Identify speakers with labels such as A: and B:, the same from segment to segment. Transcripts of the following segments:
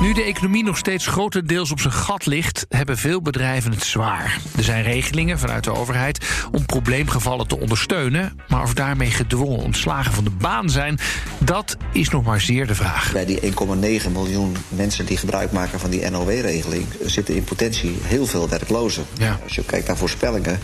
A: Nu de economie nog steeds grotendeels op zijn gat ligt, hebben veel bedrijven het zwaar. Er zijn regelingen vanuit de overheid om probleemgevallen te ondersteunen. Maar of daarmee gedwongen ontslagen van de baan zijn, dat is nog maar zeer de vraag.
B: Bij die 1,9 miljoen mensen die gebruik maken van die NOW-regeling zitten in potentie heel veel werklozen.
A: Ja.
B: Als je kijkt naar voorspellingen.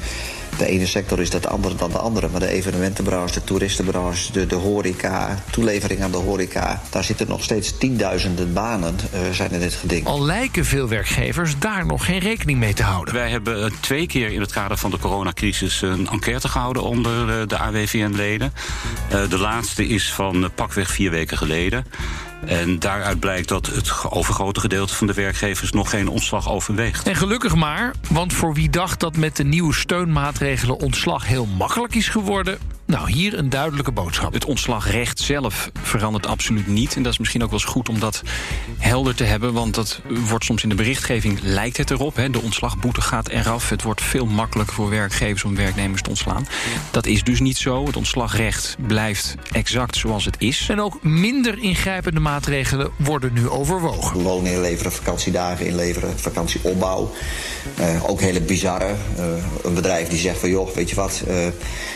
B: De ene sector is dat andere dan de andere. Maar de evenementenbranche, de toeristenbranche, de, de horeca, toelevering aan de horeca. Daar zitten nog steeds tienduizenden banen uh, zijn in dit geding.
A: Al lijken veel werkgevers daar nog geen rekening mee te houden.
C: Wij hebben eh, twee keer in het kader van de coronacrisis een enquête gehouden onder eh, de AWVN-leden. De laatste is van pakweg vier weken geleden. En daaruit blijkt dat het overgrote gedeelte van de werkgevers nog geen ontslag overweegt.
A: En gelukkig maar, want voor wie dacht dat met de nieuwe steunmaatregelen ontslag heel makkelijk is geworden, nou, hier een duidelijke boodschap.
D: Het ontslagrecht zelf verandert absoluut niet. En dat is misschien ook wel eens goed om dat helder te hebben. Want dat wordt soms in de berichtgeving, lijkt het erop. Hè. De ontslagboete gaat eraf. Het wordt veel makkelijker voor werkgevers om werknemers te ontslaan. Dat is dus niet zo. Het ontslagrecht blijft exact zoals het is.
A: En ook minder ingrijpende maatregelen worden nu overwogen.
B: Loon inleveren, vakantiedagen inleveren, vakantieopbouw. Uh, ook hele bizarre. Uh, een bedrijf die zegt van joh, weet je wat, uh,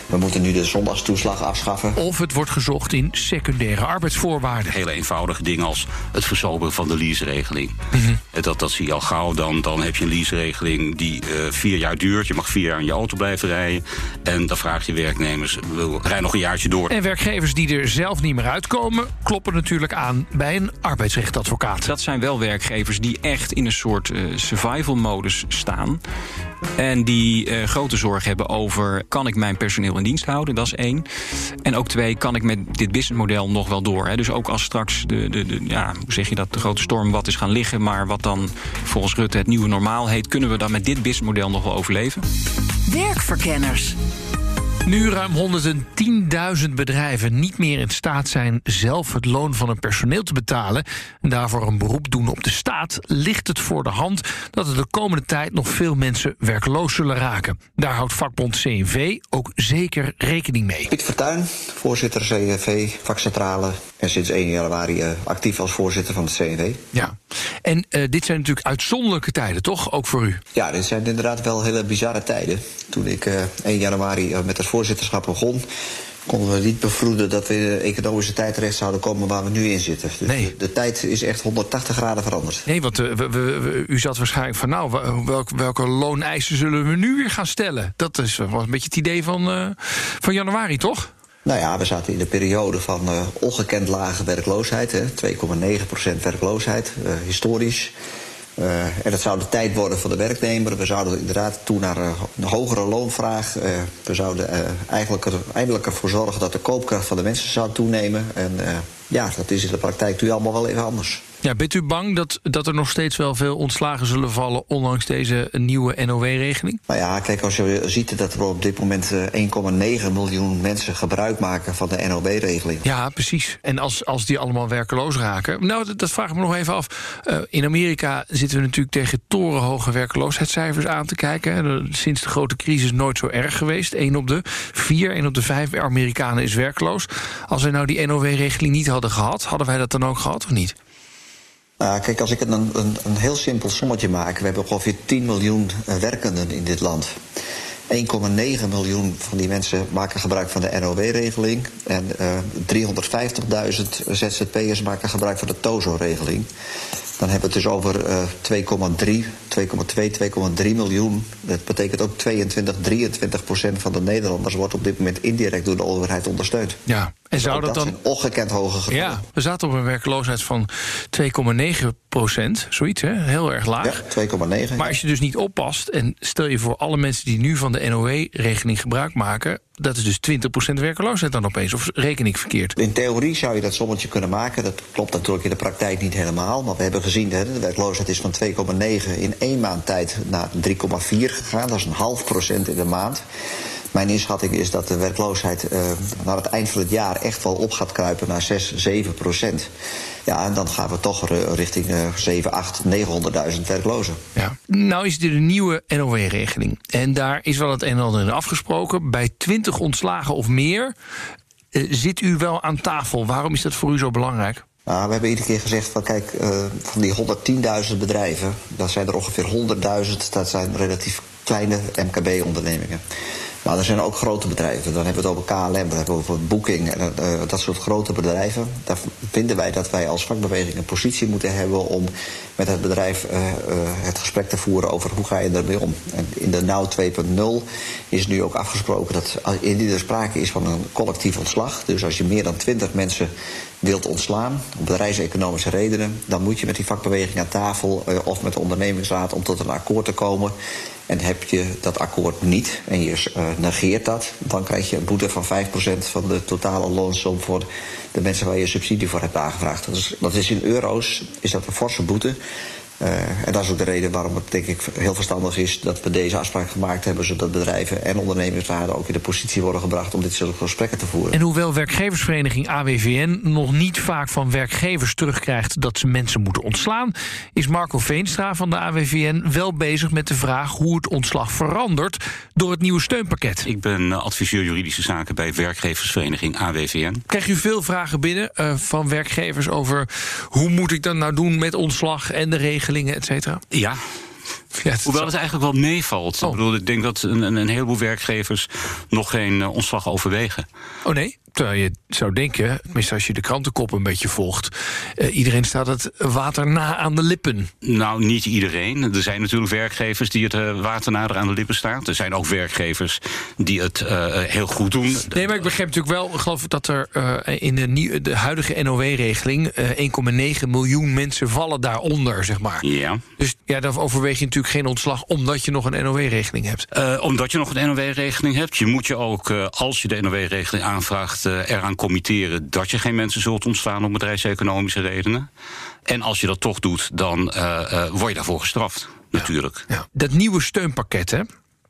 B: we moeten nu de zondagstoeslag afschaffen.
A: Of het wordt gezocht in secundaire arbeidsvoorwaarden.
C: Hele eenvoudige dingen als het verzoberen van de leaseregeling.
A: Mm -hmm.
C: dat, dat zie je al gauw. Dan, dan heb je een leaseregeling die uh, vier jaar duurt. Je mag vier jaar in je auto blijven rijden. En dan vraag je werknemers, rij nog een jaartje door.
A: En werkgevers die er zelf niet meer uitkomen... kloppen natuurlijk aan bij een arbeidsrechtadvocaat.
D: Dat zijn wel werkgevers die echt in een soort uh, survival-modus staan. En die uh, grote zorg hebben over... kan ik mijn personeel in dienst houden? Dat is. En ook twee, kan ik met dit businessmodel nog wel door? Hè? Dus ook als straks de, de, de, ja, hoe zeg je dat, de grote storm wat is gaan liggen... maar wat dan volgens Rutte het nieuwe normaal heet... kunnen we dan met dit businessmodel nog wel overleven?
E: Werkverkenners.
A: Nu ruim 110.000 bedrijven niet meer in staat zijn zelf het loon van hun personeel te betalen en daarvoor een beroep doen op de staat, ligt het voor de hand dat er de komende tijd nog veel mensen werkloos zullen raken. Daar houdt vakbond CNV ook zeker rekening mee.
B: Piet Fortuyn, voorzitter CNV, vakcentrale en sinds 1 januari uh, actief als voorzitter van de CNV.
A: Ja, en uh, dit zijn natuurlijk uitzonderlijke tijden, toch? Ook voor u?
B: Ja, dit zijn inderdaad wel hele bizarre tijden. Toen ik uh, 1 januari met het voorzitterschap begon, konden we niet bevroeden dat we in de economische tijd terecht zouden komen waar we nu in zitten. Dus
A: nee.
B: de, de, tijd is echt 180 graden veranderd.
A: Nee, want uh, we, we, u zat waarschijnlijk van nou, welk, welke looneisen zullen we nu weer gaan stellen? Dat is was een beetje het idee van, uh, van januari, toch?
B: Nou ja, we zaten in de periode van uh, ongekend lage werkloosheid. 2,9% werkloosheid, historisch. Uh, en dat zou de tijd worden voor de werknemer. We zouden inderdaad toe naar een hogere loonvraag. Uh, we zouden eigenlijk er, eindelijk ervoor zorgen dat de koopkracht van de mensen zou toenemen. En ja, dat is in de praktijk nu allemaal wel even anders.
A: Ja, bent u bang dat, dat er nog steeds wel veel ontslagen zullen vallen... ondanks deze nieuwe NOW-regeling?
B: Nou ja, kijk, als je ziet dat er op dit moment 1,9 miljoen mensen gebruik maken van de NOW-regeling.
A: Ja, precies. En als, als die allemaal werkeloos raken... Nou, dat, dat vraag ik me nog even af. Uh, in Amerika zitten we natuurlijk tegen torenhoge werkeloosheidscijfers aan te kijken. Sinds de grote crisis nooit zo erg geweest. 1 op de 4, 1 op de 5 Amerikanen is werkloos. Als we nou die NOW-regeling niet hadden gehad... hadden wij dat dan ook gehad of niet?
B: Nou, kijk, als ik een, een, een heel simpel sommetje maak... we hebben ongeveer 10 miljoen werkenden in dit land. 1,9 miljoen van die mensen maken gebruik van de NOW-regeling... en uh, 350.000 ZZP'ers maken gebruik van de TOZO-regeling. Dan hebben we het dus over uh, 2,3, 2,2, 2,3 miljoen. Dat betekent ook 22, 23 procent van de Nederlanders wordt op dit moment indirect door de overheid ondersteund.
A: Ja, en zou dat,
B: dat
A: dan.
B: ongekend hoge getallen.
A: Ja, we zaten op een werkloosheid van 2,9 procent. Zoiets, hè? Heel erg laag.
B: Ja, 2,9.
A: Maar als je dus niet oppast, en stel je voor alle mensen die nu van de NOW-regeling gebruik maken, dat is dus 20% werkloosheid dan opeens, of reken ik verkeerd?
B: In theorie zou je dat sommetje kunnen maken. Dat klopt natuurlijk in de praktijk niet helemaal. Maar we hebben gezien, hè, de werkloosheid is van 2,9 in één maand tijd naar 3,4 gegaan. Dat is een half procent in de maand. Mijn inschatting is dat de werkloosheid uh, naar het eind van het jaar echt wel op gaat kruipen naar 6, 7 procent. Ja, en dan gaan we toch richting uh, 7, 8, 900.000 werklozen.
A: Ja. Nou is dit een nieuwe NOW-regeling. En daar is wel het een en ander in afgesproken. Bij 20 ontslagen of meer uh, zit u wel aan tafel. Waarom is dat voor u zo belangrijk?
B: Nou, we hebben iedere keer gezegd van kijk, uh, van die 110.000 bedrijven, dat zijn er ongeveer 100.000, dat zijn relatief kleine MKB-ondernemingen. Maar er zijn ook grote bedrijven. Dan hebben we het over KLM, dan hebben we over Booking en uh, dat soort grote bedrijven. Daar vinden wij dat wij als vakbeweging een positie moeten hebben om met het bedrijf uh, het gesprek te voeren over hoe ga je ermee om. En in de NOW 2.0 is nu ook afgesproken dat indien er sprake is van een collectief ontslag, dus als je meer dan 20 mensen wilt ontslaan, om bedrijfseconomische redenen, dan moet je met die vakbeweging aan tafel of met de ondernemingsraad om tot een akkoord te komen. En heb je dat akkoord niet en je uh, negeert dat, dan krijg je een boete van 5% van de totale loonsom voor de mensen waar je subsidie voor hebt aangevraagd. Dat is in euro's is dat een forse boete. Uh, en dat is ook de reden waarom het denk ik heel verstandig is dat we deze afspraak gemaakt hebben, zodat bedrijven en ondernemingsraden ook in de positie worden gebracht om dit soort gesprekken te voeren.
A: En hoewel werkgeversvereniging AWVN nog niet vaak van werkgevers terugkrijgt dat ze mensen moeten ontslaan, is Marco Veenstra van de AWVN wel bezig met de vraag hoe het ontslag verandert door het nieuwe steunpakket.
C: Ik ben adviseur juridische zaken bij werkgeversvereniging AWVN.
A: Krijg u veel vragen binnen uh, van werkgevers over hoe moet ik dat nou doen met ontslag en de regeling? Et cetera?
C: Ja. Ja het Hoewel het eigenlijk wel meevalt. Oh. Ik bedoel, ik denk dat een, een heleboel werkgevers nog geen uh, ontslag overwegen.
A: Oh nee? Terwijl je zou denken, tenminste als je de krantenkop een beetje volgt... Uh, iedereen staat het water na aan de lippen.
C: Nou, niet iedereen. Er zijn natuurlijk werkgevers die het uh, water nader aan de lippen staat. Er zijn ook werkgevers die het heel goed doen.
A: Nee, maar ik begrijp natuurlijk wel... ik geloof dat er in de, nieuw, de huidige NOW-regeling... 1,9 miljoen mensen vallen daaronder, zeg maar.
C: Ja.
A: Dus ja, dan overweeg je natuurlijk geen ontslag... omdat je nog een NOW-regeling hebt.
C: omdat je nog een NOW-regeling hebt. Je moet je ook, als je de NOW-regeling aanvraagt eraan committeren dat je geen mensen zult ontslaan om bedrijfseconomische redenen. En als je dat toch doet, dan word je daarvoor gestraft, ja. natuurlijk.
A: Ja. Dat nieuwe steunpakket, hè?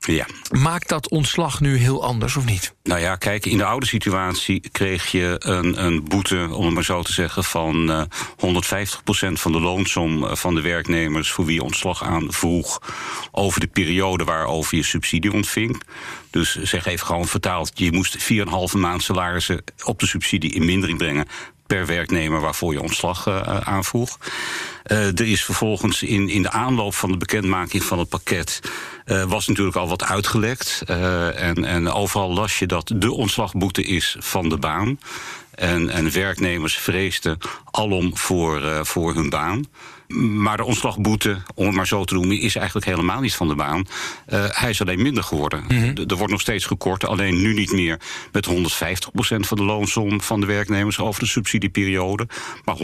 C: Ja.
A: Maakt dat ontslag nu heel anders of niet?
C: Nou ja, kijk, in de oude situatie kreeg je een, een boete, om het maar zo te zeggen, van uh, 150% van de loonsom van de werknemers voor wie je ontslag aanvroeg over de periode waarover je subsidie ontving. Dus zeg even gewoon vertaald, je moest 4,5 maand salarissen op de subsidie in mindering brengen per werknemer waarvoor je ontslag uh, aanvroeg. Uh, er is vervolgens in, in de aanloop van de bekendmaking van het pakket... Uh, was natuurlijk al wat uitgelekt. en, en overal las je dat de ontslagboete is van de baan. En, en werknemers vreesden alom voor, uh, voor hun baan. Maar de ontslagboete, om het maar zo te noemen, is eigenlijk helemaal niet van de baan. Uh, hij is alleen minder geworden. Mm -hmm. Er wordt nog steeds gekort, alleen nu niet meer met 150% van de loonsom van de werknemers over de subsidieperiode, maar 100%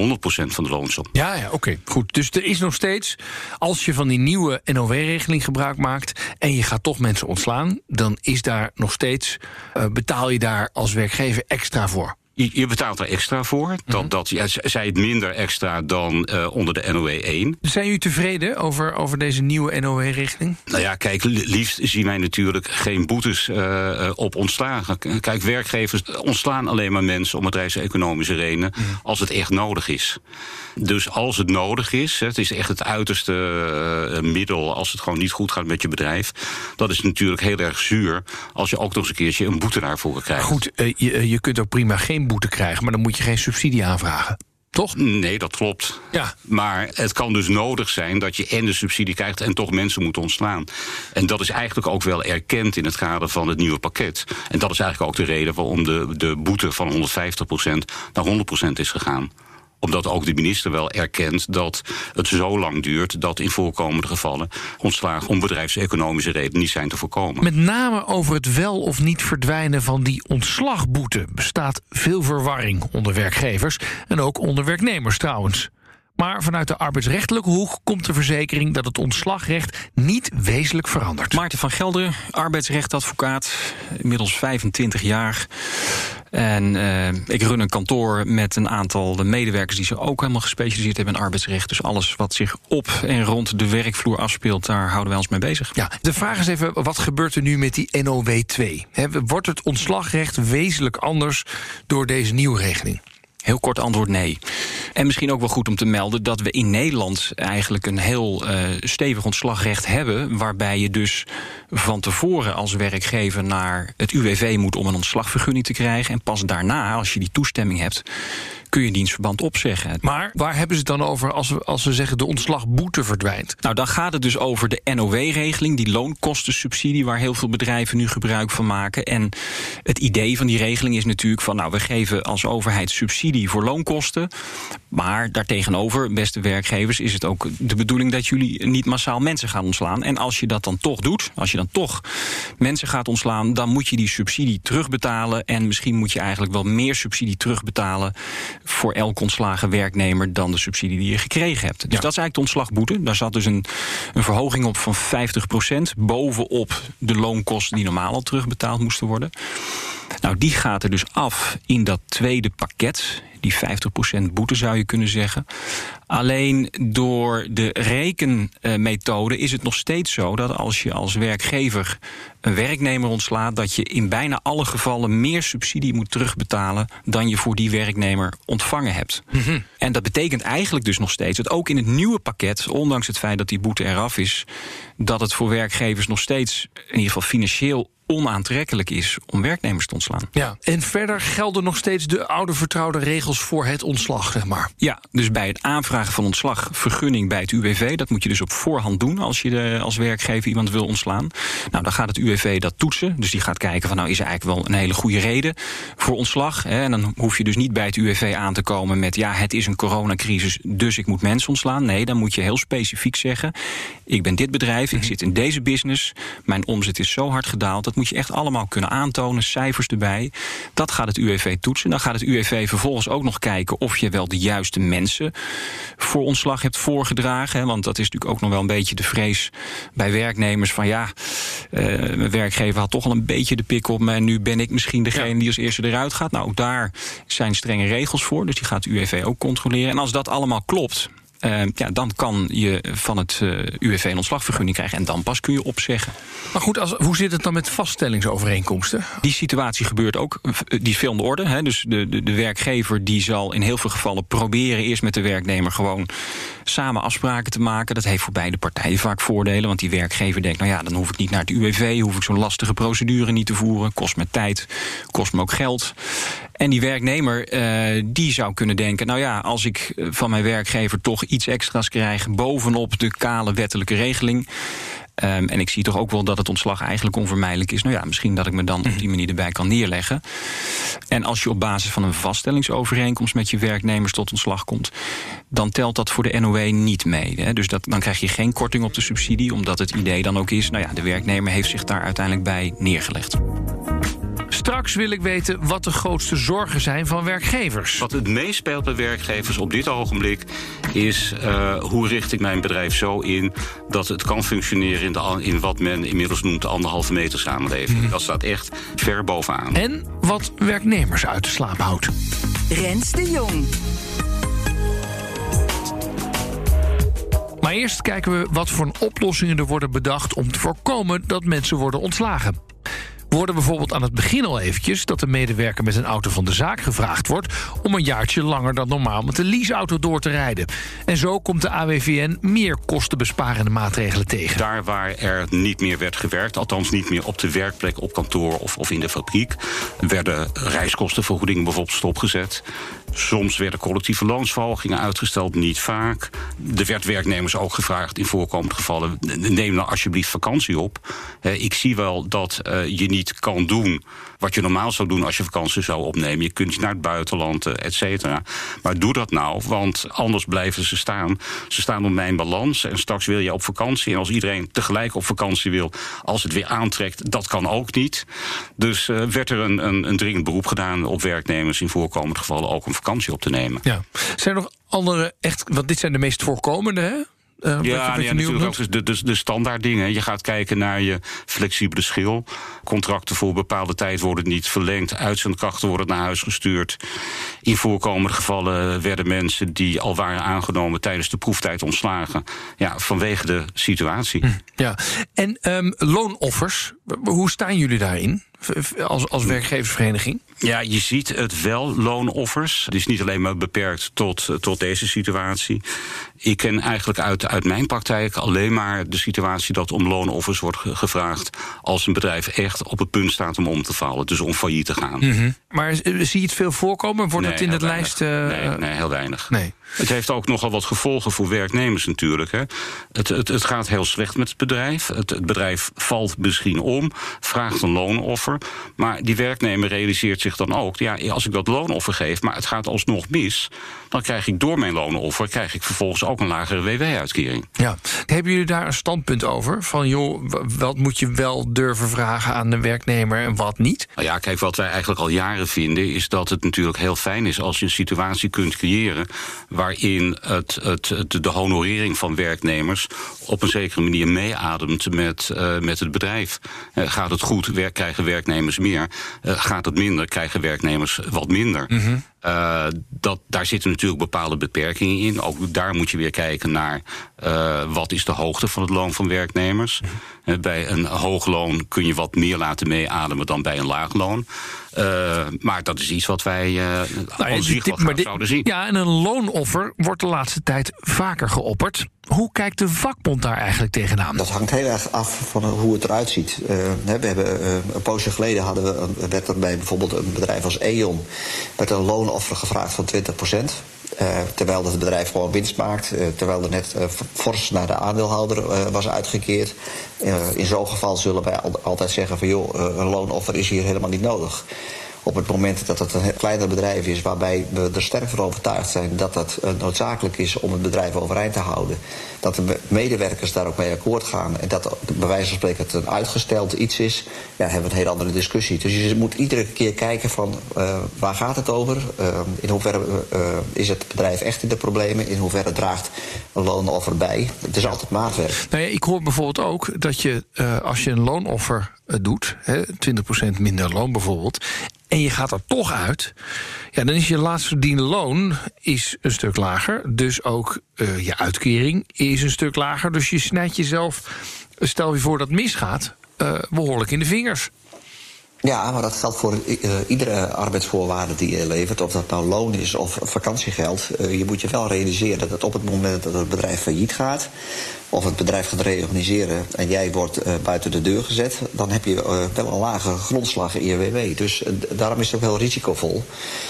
C: van de loonsom.
A: Ja, ja oké, okay, goed. Dus er is nog steeds, als je van die nieuwe NOW-regeling gebruik maakt en je gaat toch mensen ontslaan, dan is daar nog steeds, uh, betaal je daar als werkgever extra voor.
C: Je, betaalt er extra voor. Mm -hmm. dat, ja, zij het minder extra dan uh, onder de NOW 1.
A: Zijn u tevreden over, over deze nieuwe NOW-regeling?
C: Nou ja, kijk, liefst zien wij natuurlijk geen boetes uh, op ontslagen. Kijk, werkgevers ontslaan alleen maar mensen om bedrijfseconomische redenen mm -hmm. als het echt nodig is. Dus als het nodig is, het is echt het uiterste uh, middel als het gewoon niet goed gaat met je bedrijf. Dat is natuurlijk heel erg zuur als je ook nog eens een keertje een boete daarvoor krijgt.
A: Goed, je, je kunt ook prima geen boete krijgen, maar dan moet je geen subsidie aanvragen. Toch?
C: Nee, dat klopt.
A: Ja.
C: Maar het kan dus nodig zijn dat je en de subsidie krijgt en toch mensen moet ontslaan. En dat is eigenlijk ook wel erkend in het kader van het nieuwe pakket. En dat is eigenlijk ook de reden waarom de, de boete van 150% naar 100% is gegaan Omdat ook de minister wel erkent dat het zo lang duurt dat in voorkomende gevallen ontslagen om bedrijfseconomische redenen niet zijn te voorkomen.
A: Met name over het wel of niet verdwijnen van die ontslagboete bestaat veel verwarring onder werkgevers en ook onder werknemers trouwens. Maar vanuit de arbeidsrechtelijke hoek komt de verzekering dat het ontslagrecht niet wezenlijk verandert.
D: Maarten van Gelderen, arbeidsrechtadvocaat, inmiddels 25 jaar. En uh, ik run een kantoor met een aantal de medewerkers die zich ook helemaal gespecialiseerd hebben in arbeidsrecht. Dus alles wat zich op en rond de werkvloer afspeelt, daar houden wij ons mee bezig.
A: Ja, de vraag is even, wat gebeurt er nu met die NOW2? wordt het ontslagrecht wezenlijk anders door deze nieuwe regeling?
D: Heel kort antwoord nee. En misschien ook wel goed om te melden dat we in Nederland eigenlijk een heel uh, stevig ontslagrecht hebben. Waarbij je dus van tevoren als werkgever naar het UWV moet om een ontslagvergunning te krijgen. En pas daarna, als je die toestemming hebt, kun je dienstverband opzeggen.
A: Maar waar hebben ze het dan over als we, als we zeggen de ontslagboete verdwijnt?
D: Nou, dan gaat het dus over de NOW-regeling, die loonkostensubsidie, waar heel veel bedrijven nu gebruik van maken. En het idee van die regeling is natuurlijk van, nou, we geven als overheid subsidie voor loonkosten. Maar daartegenover, beste werkgevers, is het ook de bedoeling dat jullie niet massaal mensen gaan ontslaan. En als je dat dan toch doet, als je dan toch mensen gaat ontslaan, dan moet je die subsidie terugbetalen. En misschien moet je eigenlijk wel meer subsidie terugbetalen voor elk ontslagen werknemer dan de subsidie die je gekregen hebt. Dus dat is eigenlijk de ontslagboete. Daar zat dus een, een verhoging op van 50% bovenop de loonkosten die normaal al terugbetaald moesten worden. Nou, die gaat er dus af in dat tweede pakket die 50% boete zou je kunnen zeggen. Alleen door de rekenmethode is het nog steeds zo dat als je als werkgever een werknemer ontslaat, dat je in bijna alle gevallen meer subsidie moet terugbetalen dan je voor die werknemer ontvangen hebt. Mhm. En dat betekent eigenlijk dus nog steeds dat ook in het nieuwe pakket, ondanks het feit dat die boete eraf is, dat het voor werkgevers nog steeds in ieder geval financieel onaantrekkelijk is om werknemers te ontslaan.
A: Ja, en verder gelden nog steeds de oude vertrouwde regels voor het ontslag, zeg maar.
D: Ja, dus bij het aanvragen van ontslag, vergunning bij het UWV, dat moet je dus op voorhand doen als je de, als werkgever iemand wil ontslaan. Nou, dan gaat het UWV dat toetsen. Dus die gaat kijken van nou is er eigenlijk wel een hele goede reden voor ontslag. Hè, en dan hoef je dus niet bij het UWV aan te komen met ja, het is een coronacrisis, dus ik moet mensen ontslaan. Nee, dan moet je heel specifiek zeggen: ik ben dit bedrijf, ik mhm. zit in deze business, mijn omzet is zo hard gedaald, dat moet je echt allemaal kunnen aantonen, cijfers erbij. Dat gaat het UWV toetsen. Dan gaat het UWV vervolgens ook nog kijken of je wel de juiste mensen voor ontslag hebt voorgedragen. Want dat is natuurlijk ook nog wel een beetje de vrees bij werknemers van ja, uh, mijn werkgever had toch al een beetje de pik op me en nu ben ik misschien degene die als eerste eruit gaat. Nou, ook daar zijn strenge regels voor, dus die gaat het UWV ook controleren. En als dat allemaal klopt, uh, ja, dan kan je van het uh, eh, UWV een ontslagvergunning krijgen. En dan pas kun je opzeggen.
A: Maar goed, als, hoe zit het dan met vaststellingsovereenkomsten?
D: Die situatie gebeurt ook, eh, die is veel in de orde. Hè. Dus de, de, de werkgever die zal in heel veel gevallen proberen eerst met de werknemer gewoon samen afspraken te maken. Dat heeft voor beide partijen vaak voordelen. Want die werkgever denkt, nou ja, dan hoef ik niet naar het UWV, hoef ik zo'n lastige procedure niet te voeren. Kost me tijd, kost me ook geld. En die werknemer uh, die zou kunnen denken, nou ja, als ik van mijn werkgever toch iets extra's krijg bovenop de kale wettelijke regeling. Um, en ik zie toch ook wel dat het ontslag eigenlijk onvermijdelijk is. Nou ja, misschien dat ik me dan op die manier erbij kan neerleggen. En als je op basis van een vaststellingsovereenkomst met je werknemers tot ontslag komt, dan telt dat voor de NOW niet mee. Hè? Dus dat, dan krijg je geen korting op de subsidie, omdat het idee dan ook is, nou ja, de werknemer heeft zich daar uiteindelijk bij neergelegd.
A: Straks wil ik weten wat de grootste zorgen zijn van werkgevers.
C: Wat het meest speelt bij werkgevers op dit ogenblik is uh, hoe richt ik mijn bedrijf zo in dat het kan functioneren in, de, in wat men inmiddels noemt de anderhalve meter samenleving. Mhm. Dat staat echt ver bovenaan.
A: En wat werknemers uit de slaap houdt.
E: Rens de Jong.
A: Maar eerst kijken we wat voor oplossingen er worden bedacht om te voorkomen dat mensen worden ontslagen. We hoorden bijvoorbeeld aan het begin al eventjes... dat de medewerker met een auto van de zaak gevraagd wordt... om een jaartje langer dan normaal met de leaseauto door te rijden. En zo komt de AWVN meer kostenbesparende maatregelen tegen.
C: Daar waar er niet meer werd gewerkt... althans niet meer op de werkplek, op kantoor of, of in de fabriek... werden reiskostenvergoedingen bijvoorbeeld stopgezet. Soms werden collectieve loonsverhogingen uitgesteld, niet vaak. Er werd werknemers ook gevraagd in voorkomende gevallen: neem nou alsjeblieft vakantie op. ik zie wel dat je niet kan doen wat je normaal zou doen als je vakantie zou opnemen. Je kunt naar het buitenland, et cetera. Maar doe dat nou, want anders blijven ze staan. Ze staan op mijn balans en straks wil je op vakantie. En als iedereen tegelijk op vakantie wil, als het weer aantrekt, dat kan ook niet. Dus uh, werd er een, een, een dringend beroep gedaan op werknemers in voorkomende gevallen ook een vakantie op te nemen.
A: Ja. Zijn er nog andere echt, want dit zijn de meest voorkomende, hè?
C: Uh, ja, je, natuurlijk ook de, de, de standaard dingen. Je gaat kijken naar je flexibele schil. Contracten voor bepaalde tijd worden niet verlengd. Uitzendkrachten worden naar huis gestuurd. In voorkomende gevallen werden mensen die al waren aangenomen tijdens de proeftijd ontslagen. Ja, vanwege de situatie. Hm,
A: ja, en um, loonoffers, hoe staan jullie daarin? als, als werkgeversvereniging?
C: Ja, je ziet het wel, loonoffers. Het is niet alleen maar beperkt tot, tot deze situatie. Ik ken eigenlijk uit, uit mijn praktijk alleen maar de situatie dat om loonoffers wordt gevraagd als een bedrijf echt op het punt staat om om te vallen, dus om failliet te gaan.
A: Mm Maar zie je het veel voorkomen? Wordt nee, het in het lijst. Uh...
C: Nee, nee, heel weinig. Nee. Het heeft ook nogal wat gevolgen voor werknemers natuurlijk. Hè. Het, het, het gaat heel slecht met het bedrijf. Het, het bedrijf valt misschien om, vraagt een loonoffer. Maar die werknemer realiseert zich dan ook... ja, als ik dat loonoffer geef, maar het gaat alsnog mis... dan krijg ik door mijn loonoffer krijg ik vervolgens ook een lagere WW-uitkering.
A: Ja. Hebben jullie daar een standpunt over? Van joh, wat moet je wel durven vragen aan de werknemer en wat niet?
C: Nou ja, kijk, wat wij eigenlijk al jaren vinden... is dat het natuurlijk heel fijn is als je een situatie kunt creëren waarin het, het, de honorering van werknemers op een zekere manier meeademt met, uh, met het bedrijf. Uh, gaat het goed, werk, krijgen werknemers meer. Uh, gaat het minder, krijgen werknemers wat minder. -hmm. Dat, daar zitten natuurlijk bepaalde beperkingen in. Ook daar moet je weer kijken naar wat is de hoogte van het loon van werknemers. Mm -hmm. bij een hoog loon kun je wat meer laten meeademen dan bij een laag loon. Uh, maar dat is iets wat wij uh, nou, als dit, maar dit, zouden zien.
A: Ja, en een loonoffer wordt de laatste tijd vaker geopperd. Hoe kijkt de vakbond daar eigenlijk tegenaan?
B: Dat hangt heel erg af van hoe het eruit ziet. Uh, we hebben, een poosje geleden hadden we, werd er bij bijvoorbeeld een bedrijf als E.ON... werd een loonoffer gevraagd van 20 procent. Uh, terwijl het bedrijf gewoon winst maakt. Uh, terwijl er net uh, fors naar de aandeelhouder was uitgekeerd. in zo'n geval zullen wij al altijd zeggen van joh, een loonoffer is hier helemaal niet nodig op het moment dat het een kleiner bedrijf is, waarbij we er sterk van overtuigd zijn dat dat eh, noodzakelijk is om het bedrijf overeind te houden, dat de medewerkers daar ook mee akkoord gaan en dat bij wijze van spreken het een uitgesteld iets is, ja, hebben we een hele andere discussie. Dus je moet iedere keer kijken van uh, waar gaat het over? Uh, in hoeverre is het bedrijf echt in de problemen? In hoeverre draagt een loonoffer bij? Het is altijd maatwerk.
A: Nou ja, ik hoor bijvoorbeeld ook dat je als je een loonoffer doet, hè, 20% minder loon bijvoorbeeld, en je gaat er toch uit, ja, dan is je laatst verdiende loon is een stuk lager. Dus ook uh, je uitkering is een stuk lager. Dus je snijdt jezelf, stel je voor dat misgaat, uh, behoorlijk in de vingers.
B: Ja, maar dat geldt voor uh, iedere arbeidsvoorwaarde die je levert. Of dat nou loon is of vakantiegeld. Uh, je moet je wel realiseren dat op het moment dat het bedrijf failliet gaat... of het bedrijf gaat reorganiseren en jij wordt uh, buiten de deur gezet... dan heb je wel een lage grondslag in je WW. Dus daarom is het ook heel risicovol.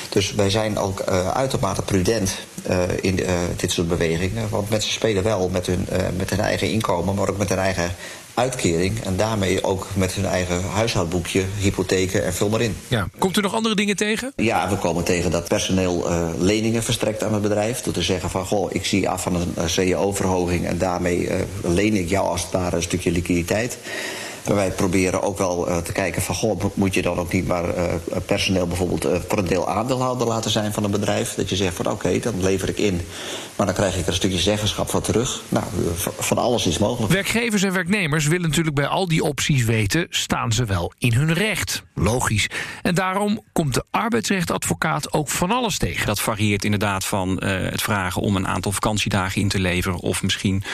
B: Dus wij zijn ook uitermate prudent in dit soort bewegingen. Want mensen spelen wel met hun, met hun eigen inkomen... maar ook met hun eigen uitkering. En daarmee ook met hun eigen huishoudboekje, hypotheken en vul maar in.
A: Ja. Komt u nog andere dingen tegen?
B: Ja, we komen tegen dat personeel uh, leningen verstrekt aan het bedrijf. Door te zeggen van, goh, ik zie af van een CEO-verhoging... en daarmee uh, leen ik jou als het ware een stukje liquiditeit. Maar wij proberen ook wel uh, te kijken van... goh, moet je dan ook niet maar uh, personeel bijvoorbeeld uh, voor een deel aandeelhouder laten zijn van een bedrijf? Dat je zegt van oké, okay, dan lever ik in. Maar dan krijg ik er een stukje zeggenschap van terug. Nou, van alles is mogelijk.
A: Werkgevers en werknemers willen natuurlijk bij al die opties weten... staan ze wel in hun recht? Logisch. En daarom komt de arbeidsrechtadvocaat ook van alles tegen.
D: Dat varieert inderdaad van het vragen om een aantal vakantiedagen in te leveren... of misschien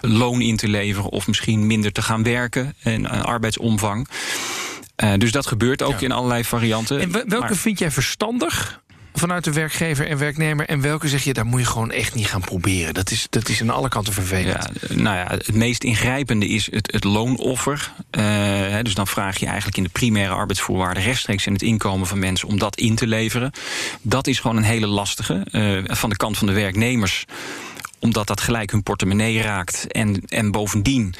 D: loon in te leveren of misschien minder te gaan werken... En, arbeidsomvang. Uh, dus dat gebeurt ook ja. in allerlei varianten.
A: En welke maar... vind jij verstandig? vanuit de werkgever en werknemer? En welke zeg je, daar moet je gewoon echt niet gaan proberen? Dat is, dat is aan alle kanten vervelend.
D: Ja, nou ja, het meest ingrijpende is het, het loonoffer. Uh, dus dan vraag je eigenlijk in de primaire arbeidsvoorwaarden rechtstreeks in het inkomen van mensen om dat in te leveren. Dat is gewoon een hele lastige. Uh, van de kant van de werknemers omdat dat gelijk hun portemonnee raakt. En, en bovendien,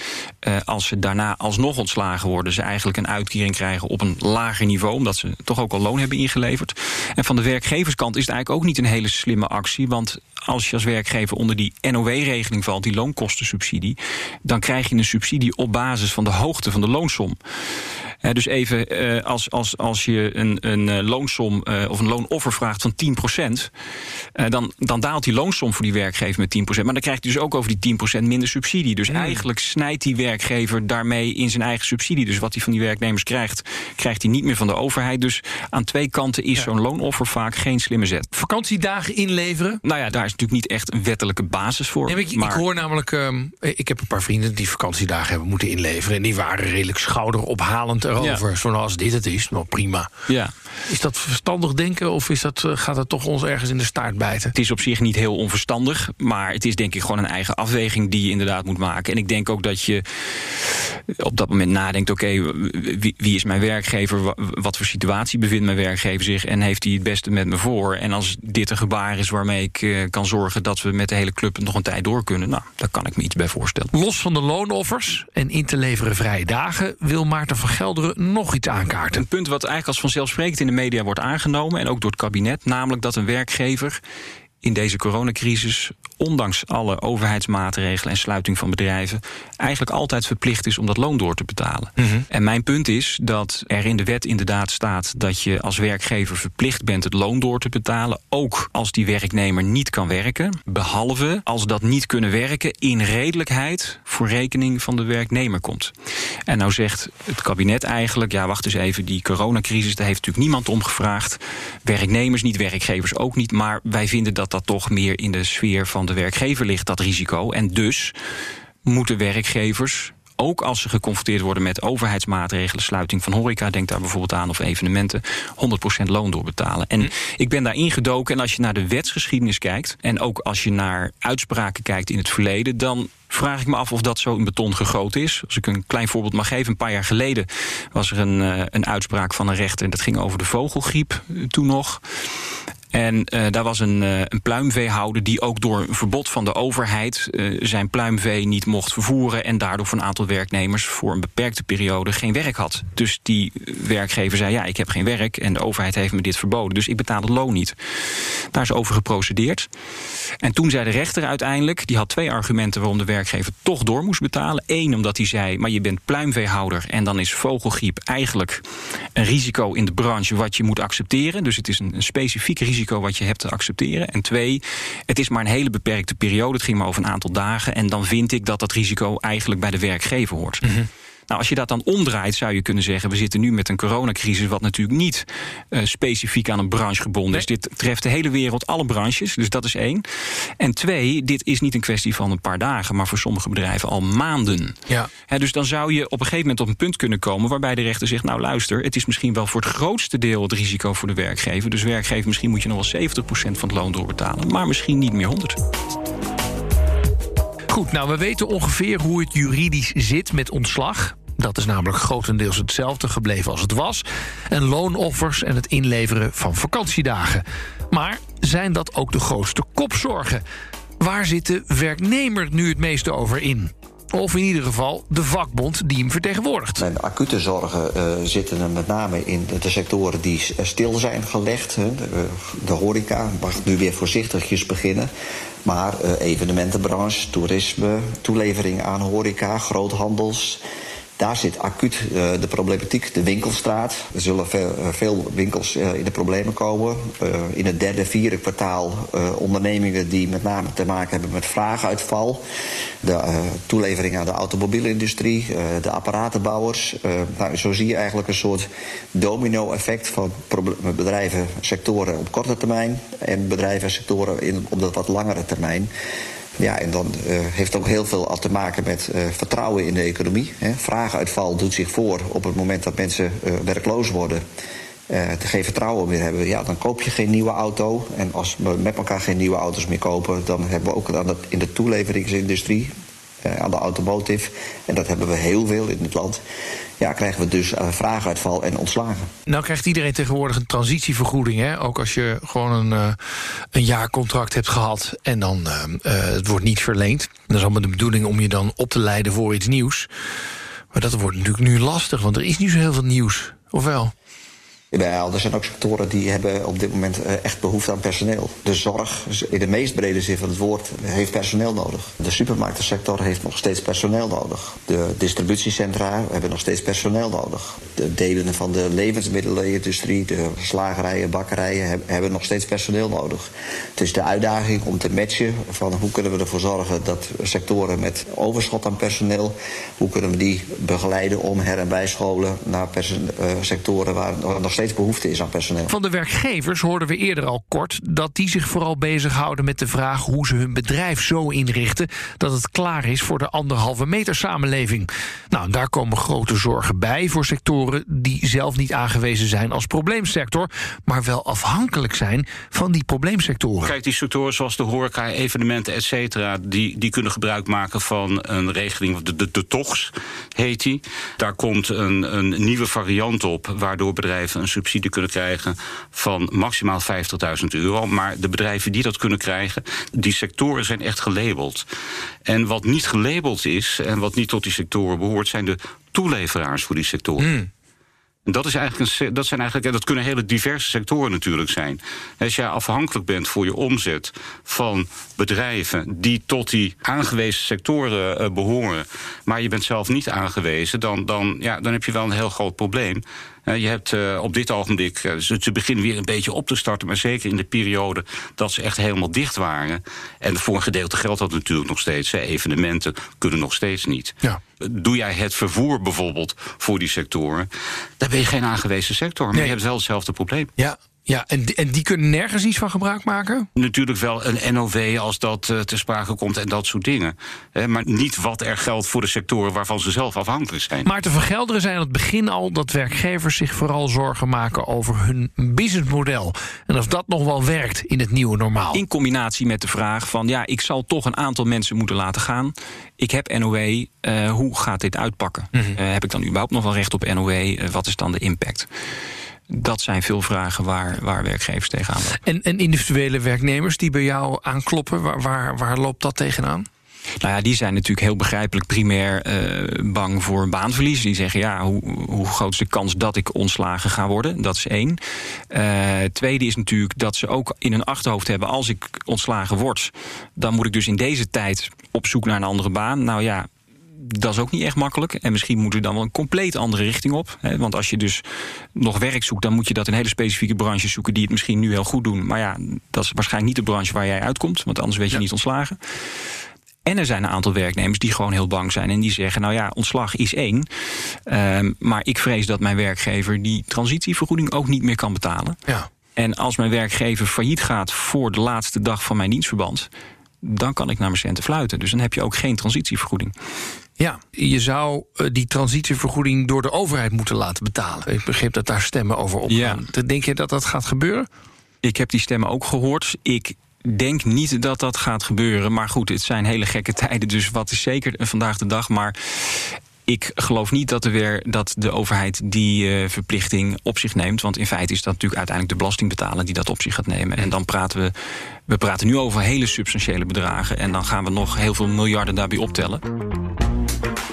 D: uh, als ze daarna alsnog ontslagen worden, ze eigenlijk een uitkering krijgen op een lager niveau, omdat ze toch ook al loon hebben ingeleverd. En van de werkgeverskant is het eigenlijk ook niet een hele slimme actie. Want als je als werkgever onder die NOW-regeling valt, die loonkostensubsidie, dan krijg je een subsidie op basis van de hoogte van de loonsom. Dus even, uh, als, als, als je een, een uh, loonsom of een loonoffer vraagt van 10%, dan, dan daalt die loonsom voor die werkgever met 10%. Maar dan krijgt hij dus ook over die 10% minder subsidie. Dus mm. eigenlijk snijdt die werkgever daarmee in zijn eigen subsidie. Dus wat hij van die werknemers krijgt, krijgt hij niet meer van de overheid. Dus aan twee kanten is ja. zo'n loonoffer vaak geen slimme zet.
A: Vakantiedagen inleveren?
D: Nou ja, daar is natuurlijk niet echt een wettelijke basis voor.
A: Nee, ik, maar... ik, hoor namelijk, um, ik heb een paar vrienden die vakantiedagen hebben moeten inleveren. En die waren redelijk schouderophalend erover. Ja. Zoals dit het is, nou prima.
D: Ja.
A: Is dat verstandig denken of is dat, gaat dat toch ons ergens in de staart bijten?
D: Het is op zich niet heel onverstandig, maar het is denk ik gewoon een eigen afweging die je inderdaad moet maken. En ik denk ook dat je op dat moment nadenkt: oké, okay, wie, wie, is mijn werkgever? Wat voor situatie bevindt mijn werkgever zich? En heeft hij het beste met me voor? En als dit een gebaar is waarmee ik uh, kan zorgen dat we met de hele club nog een tijd door kunnen, nou, daar kan ik me iets bij voorstellen.
A: Los van de loonoffers en in te leveren vrije dagen wil Maarten van Nog iets aankaarten.
D: Een punt wat eigenlijk als vanzelfsprekend in de media wordt aangenomen en ook door het kabinet, namelijk dat een werkgever in deze coronacrisis ondanks alle overheidsmaatregelen en sluiting van bedrijven, eigenlijk altijd verplicht is om dat loon door te betalen. Mm -hmm. En mijn punt is dat er in de wet inderdaad staat dat je als werkgever verplicht bent het loon door te betalen, ook als die werknemer niet kan werken, behalve als dat niet kunnen werken in redelijkheid voor rekening van de werknemer komt. En nou zegt het kabinet eigenlijk, ja wacht eens even, die coronacrisis, daar heeft natuurlijk niemand om gevraagd. Werknemers niet, werkgevers ook niet, maar wij vinden dat dat toch meer in de sfeer van de werkgever ligt, dat risico. En dus moeten werkgevers ook als ze geconfronteerd worden met overheidsmaatregelen, sluiting van horeca, denk daar bijvoorbeeld aan, of evenementen, 100% loon doorbetalen. En hm. ik ben daar ingedoken en als je naar de wetsgeschiedenis kijkt en ook als je naar uitspraken kijkt in het verleden, dan vraag ik me af of dat zo in beton gegoten is. Als ik een klein voorbeeld mag geven. Een paar jaar geleden was er een, uh, een uitspraak van een rechter. En dat ging over de vogelgriep toen nog. En uh, daar was een, uh, een pluimveehouder die ook door een verbod van de overheid uh, zijn pluimvee niet mocht vervoeren. En daardoor voor een aantal werknemers voor een beperkte periode geen werk had. Dus die werkgever zei: Ja, ik heb geen werk en de overheid heeft me dit verboden. Dus ik betaal het loon niet. Daar is over geprocedeerd. En toen zei de rechter uiteindelijk: die had twee argumenten waarom de werkgever toch door moest betalen. Eén, omdat hij zei: Maar je bent pluimveehouder en dan is vogelgriep eigenlijk een risico in de branche wat je moet accepteren. Dus het is een, een specifiek risico wat je hebt te accepteren. En twee, het is maar een hele beperkte periode. Het ging maar over een aantal dagen. En dan vind ik dat dat risico eigenlijk bij de werkgever hoort. -hmm. Nou, als je dat dan omdraait, zou je kunnen zeggen: we zitten nu met een coronacrisis, wat natuurlijk niet uh, specifiek aan een branche gebonden nee. is. Dit treft de hele wereld, alle branches. Dus dat is één. En twee, dit is niet een kwestie van een paar dagen, maar voor sommige bedrijven al maanden.
A: Ja.
D: He, dus dan zou je op een gegeven moment op een punt kunnen komen waarbij de rechter zegt: Nou, luister, het is misschien wel voor het grootste deel het risico voor de werkgever. Dus werkgever, misschien moet je nog wel 70% van het loon doorbetalen, maar misschien niet meer 100.
A: Goed, nou, we weten ongeveer hoe het juridisch zit met ontslag. Dat is namelijk grotendeels hetzelfde gebleven als het was. En loonoffers en het inleveren van vakantiedagen. Maar zijn dat ook de grootste kopzorgen? Waar zit de werknemer nu het meeste over in? Of in ieder geval de vakbond die hem vertegenwoordigt.
B: Mijn acute zorgen uh, zitten er met name in de sectoren die stil zijn gelegd. De, de horeca mag nu weer voorzichtigjes beginnen. Maar uh, evenementenbranche, toerisme, toelevering aan horeca, groothandels... Daar zit acuut uh, de problematiek, de winkelstraat. Er zullen veel, veel winkels uh, in de problemen komen. in het derde, vierde kwartaal ondernemingen die met name te maken hebben met vraaguitval. De toelevering aan de automobielindustrie, de apparatenbouwers. nou, zo zie je eigenlijk een soort domino-effect van bedrijven, sectoren op korte termijn en bedrijven en sectoren in, op de wat langere termijn. Ja, en dan uh, heeft ook heel veel te maken met uh, vertrouwen in de economie. Hè. Vraaguitval doet zich voor op het moment dat mensen uh, werkloos worden. uh, geen vertrouwen meer hebben, ja, dan koop je geen nieuwe auto. En als we met elkaar geen nieuwe auto's meer kopen, dan hebben we ook in de toeleveringsindustrie, aan de automotive, en dat hebben we heel veel in het land, ja, krijgen we dus uh, vraaguitval en ontslagen.
A: Nou krijgt iedereen tegenwoordig een transitievergoeding, hè? ook als je gewoon een, een jaarcontract hebt gehad en dan het wordt niet verleend. Dat is allemaal de bedoeling om je dan op te leiden voor iets nieuws. Maar dat wordt natuurlijk nu lastig, want er is niet zo heel veel nieuws, of wel?
B: Wel, er zijn ook sectoren die hebben op dit moment eh, echt behoefte aan personeel. De zorg, dus in de meest brede zin van het woord, heeft personeel nodig. De supermarktensector heeft nog steeds personeel nodig. De distributiecentra hebben nog steeds personeel nodig. De delen van de levensmiddelenindustrie, de slagerijen, bakkerijen, hebben nog steeds personeel nodig. Het is de uitdaging om te matchen van hoe kunnen we ervoor zorgen dat sectoren met overschot aan personeel, hoe kunnen we die begeleiden om her- en bijscholen naar uh, sectoren waar nog steeds behoefte is aan personeel.
A: Van de werkgevers hoorden we eerder al kort dat die zich vooral bezighouden met de vraag hoe ze hun bedrijf zo inrichten dat het klaar is voor de anderhalve meter samenleving. Nou, daar komen grote zorgen bij voor sectoren die zelf niet aangewezen zijn als probleemsector, maar wel afhankelijk zijn van die probleemsectoren.
C: Kijk, die sectoren zoals de horeca, evenementen, et cetera, die, die kunnen gebruik maken van een regeling, de, de, de TOGS heet die. Daar komt een, een nieuwe variant op, waardoor bedrijven een subsidie kunnen krijgen van maximaal 50.000 euro. Maar de bedrijven die dat kunnen krijgen, die sectoren zijn echt gelabeld. En wat niet gelabeld is en wat niet tot die sectoren behoort, zijn de toeleveraars voor die sectoren.
A: Hmm.
C: Dat, is eigenlijk een, dat, zijn eigenlijk, dat kunnen hele diverse sectoren natuurlijk zijn. Als jij afhankelijk bent voor je omzet van bedrijven die tot die aangewezen sectoren uh, behoren, maar je bent zelf niet aangewezen, dan, dan, ja, dan heb je wel een heel groot probleem. Uh, je hebt uh, op dit ogenblik, ze, beginnen weer een beetje op te starten, maar zeker in de periode dat ze echt helemaal dicht waren. En voor een gedeelte geldt dat natuurlijk nog steeds. Evenementen kunnen nog steeds niet.
A: Ja.
C: Doe jij het vervoer bijvoorbeeld voor die sectoren, dan ben je geen aangewezen sector, maar
A: Nee.
C: je hebt wel hetzelfde probleem.
A: Ja, ja en, die- en die kunnen nergens iets van gebruik maken?
C: Natuurlijk wel een NOW als dat uh, ter sprake komt en dat soort dingen. Hè, maar niet wat er geldt voor de sectoren waarvan ze zelf afhankelijk zijn.
A: Maar te vergelderen zijn aan het begin al dat werkgevers zich vooral zorgen maken over hun businessmodel. En of dat nog wel werkt in het nieuwe normaal.
D: In combinatie met de vraag van ja, ik zal toch een aantal mensen moeten laten gaan. Ik heb NOW, eh, hoe gaat dit uitpakken?
A: Mhm.
D: Eh, heb ik dan überhaupt nog wel recht op NOW? Eh, wat is dan de impact? Dat zijn veel vragen waar, waar werkgevers tegenaan lopen.
A: En, en individuele werknemers die bij jou aankloppen, waar, waar, waar loopt dat tegenaan?
D: Nou ja, die zijn natuurlijk heel begrijpelijk primair eh, bang voor baanverlies. Die zeggen, ja, hoe, hoe groot is de kans dat ik ontslagen ga worden? Dat is één. Eh, tweede is natuurlijk dat ze ook in hun achterhoofd hebben... als ik ontslagen word, dan moet ik dus in deze tijd op zoek naar een andere baan. Nou ja, dat is ook niet echt makkelijk. En misschien moeten we dan wel een compleet andere richting op. Hè? Want als je dus nog werk zoekt, dan moet je dat in hele specifieke branches zoeken die het misschien nu heel goed doen. Maar ja, dat is waarschijnlijk niet de branche waar jij uitkomt, want anders weet je
A: Ja.
D: niet ontslagen. En er zijn een aantal werknemers die gewoon heel bang zijn en die zeggen: Nou ja, ontslag is één. ehm, maar ik vrees dat mijn werkgever die transitievergoeding ook niet meer kan betalen.
A: Ja.
D: En als mijn werkgever failliet gaat voor de laatste dag van mijn dienstverband, dan kan ik naar mijn centen fluiten. Dus dan heb je ook geen transitievergoeding.
A: Ja, je zou eh, die transitievergoeding door de overheid moeten laten betalen. Ik begreep dat daar stemmen over opgaan. Denk je dat dat gaat gebeuren?
D: Ik heb die stemmen ook gehoord. Ik denk niet dat dat gaat gebeuren. Maar goed, het zijn hele gekke tijden. Dus wat is zeker vandaag de dag. Maar ik geloof niet dat, er weer, dat de overheid die eh, verplichting op zich neemt. Want in feite is dat natuurlijk uiteindelijk de belastingbetaler die dat op zich gaat nemen. En dan praten we. We praten nu over hele substantiële bedragen. En dan gaan we nog heel veel miljarden daarbij optellen.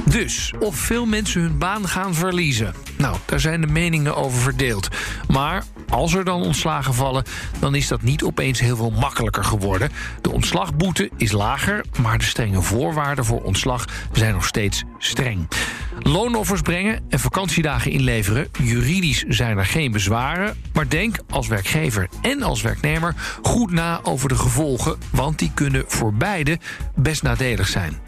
A: Dus of veel mensen hun baan gaan verliezen. Nou, daar zijn de meningen over verdeeld. Maar als er dan ontslagen vallen, dan is dat niet opeens heel veel makkelijker geworden. De ontslagboete is lager, maar de strenge voorwaarden voor ontslag zijn nog steeds streng. Loonoffers brengen en vakantiedagen inleveren. Juridisch zijn er geen bezwaren. Maar denk als werkgever en als werknemer goed na over de gevolgen, want die kunnen voor beide best nadelig zijn.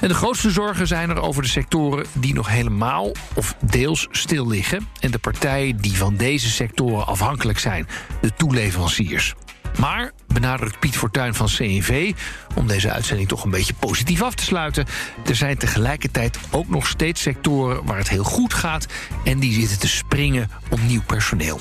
A: En de grootste zorgen zijn er over de sectoren die nog helemaal of deels stil liggen. En de partijen die van deze sectoren afhankelijk zijn, de toeleveranciers. Maar, benadrukt Piet Fortuyn van CNV, om deze uitzending toch een beetje positief af te sluiten, er zijn tegelijkertijd ook nog steeds sectoren waar het heel goed gaat en die zitten te springen op nieuw personeel.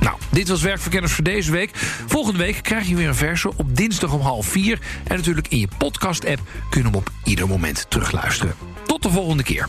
A: Nou, dit was Werkverkenners voor deze week. Volgende week krijg je weer een verse op dinsdag om half vier. En natuurlijk in je podcast-app kun je hem op ieder moment terugluisteren. Tot de volgende keer.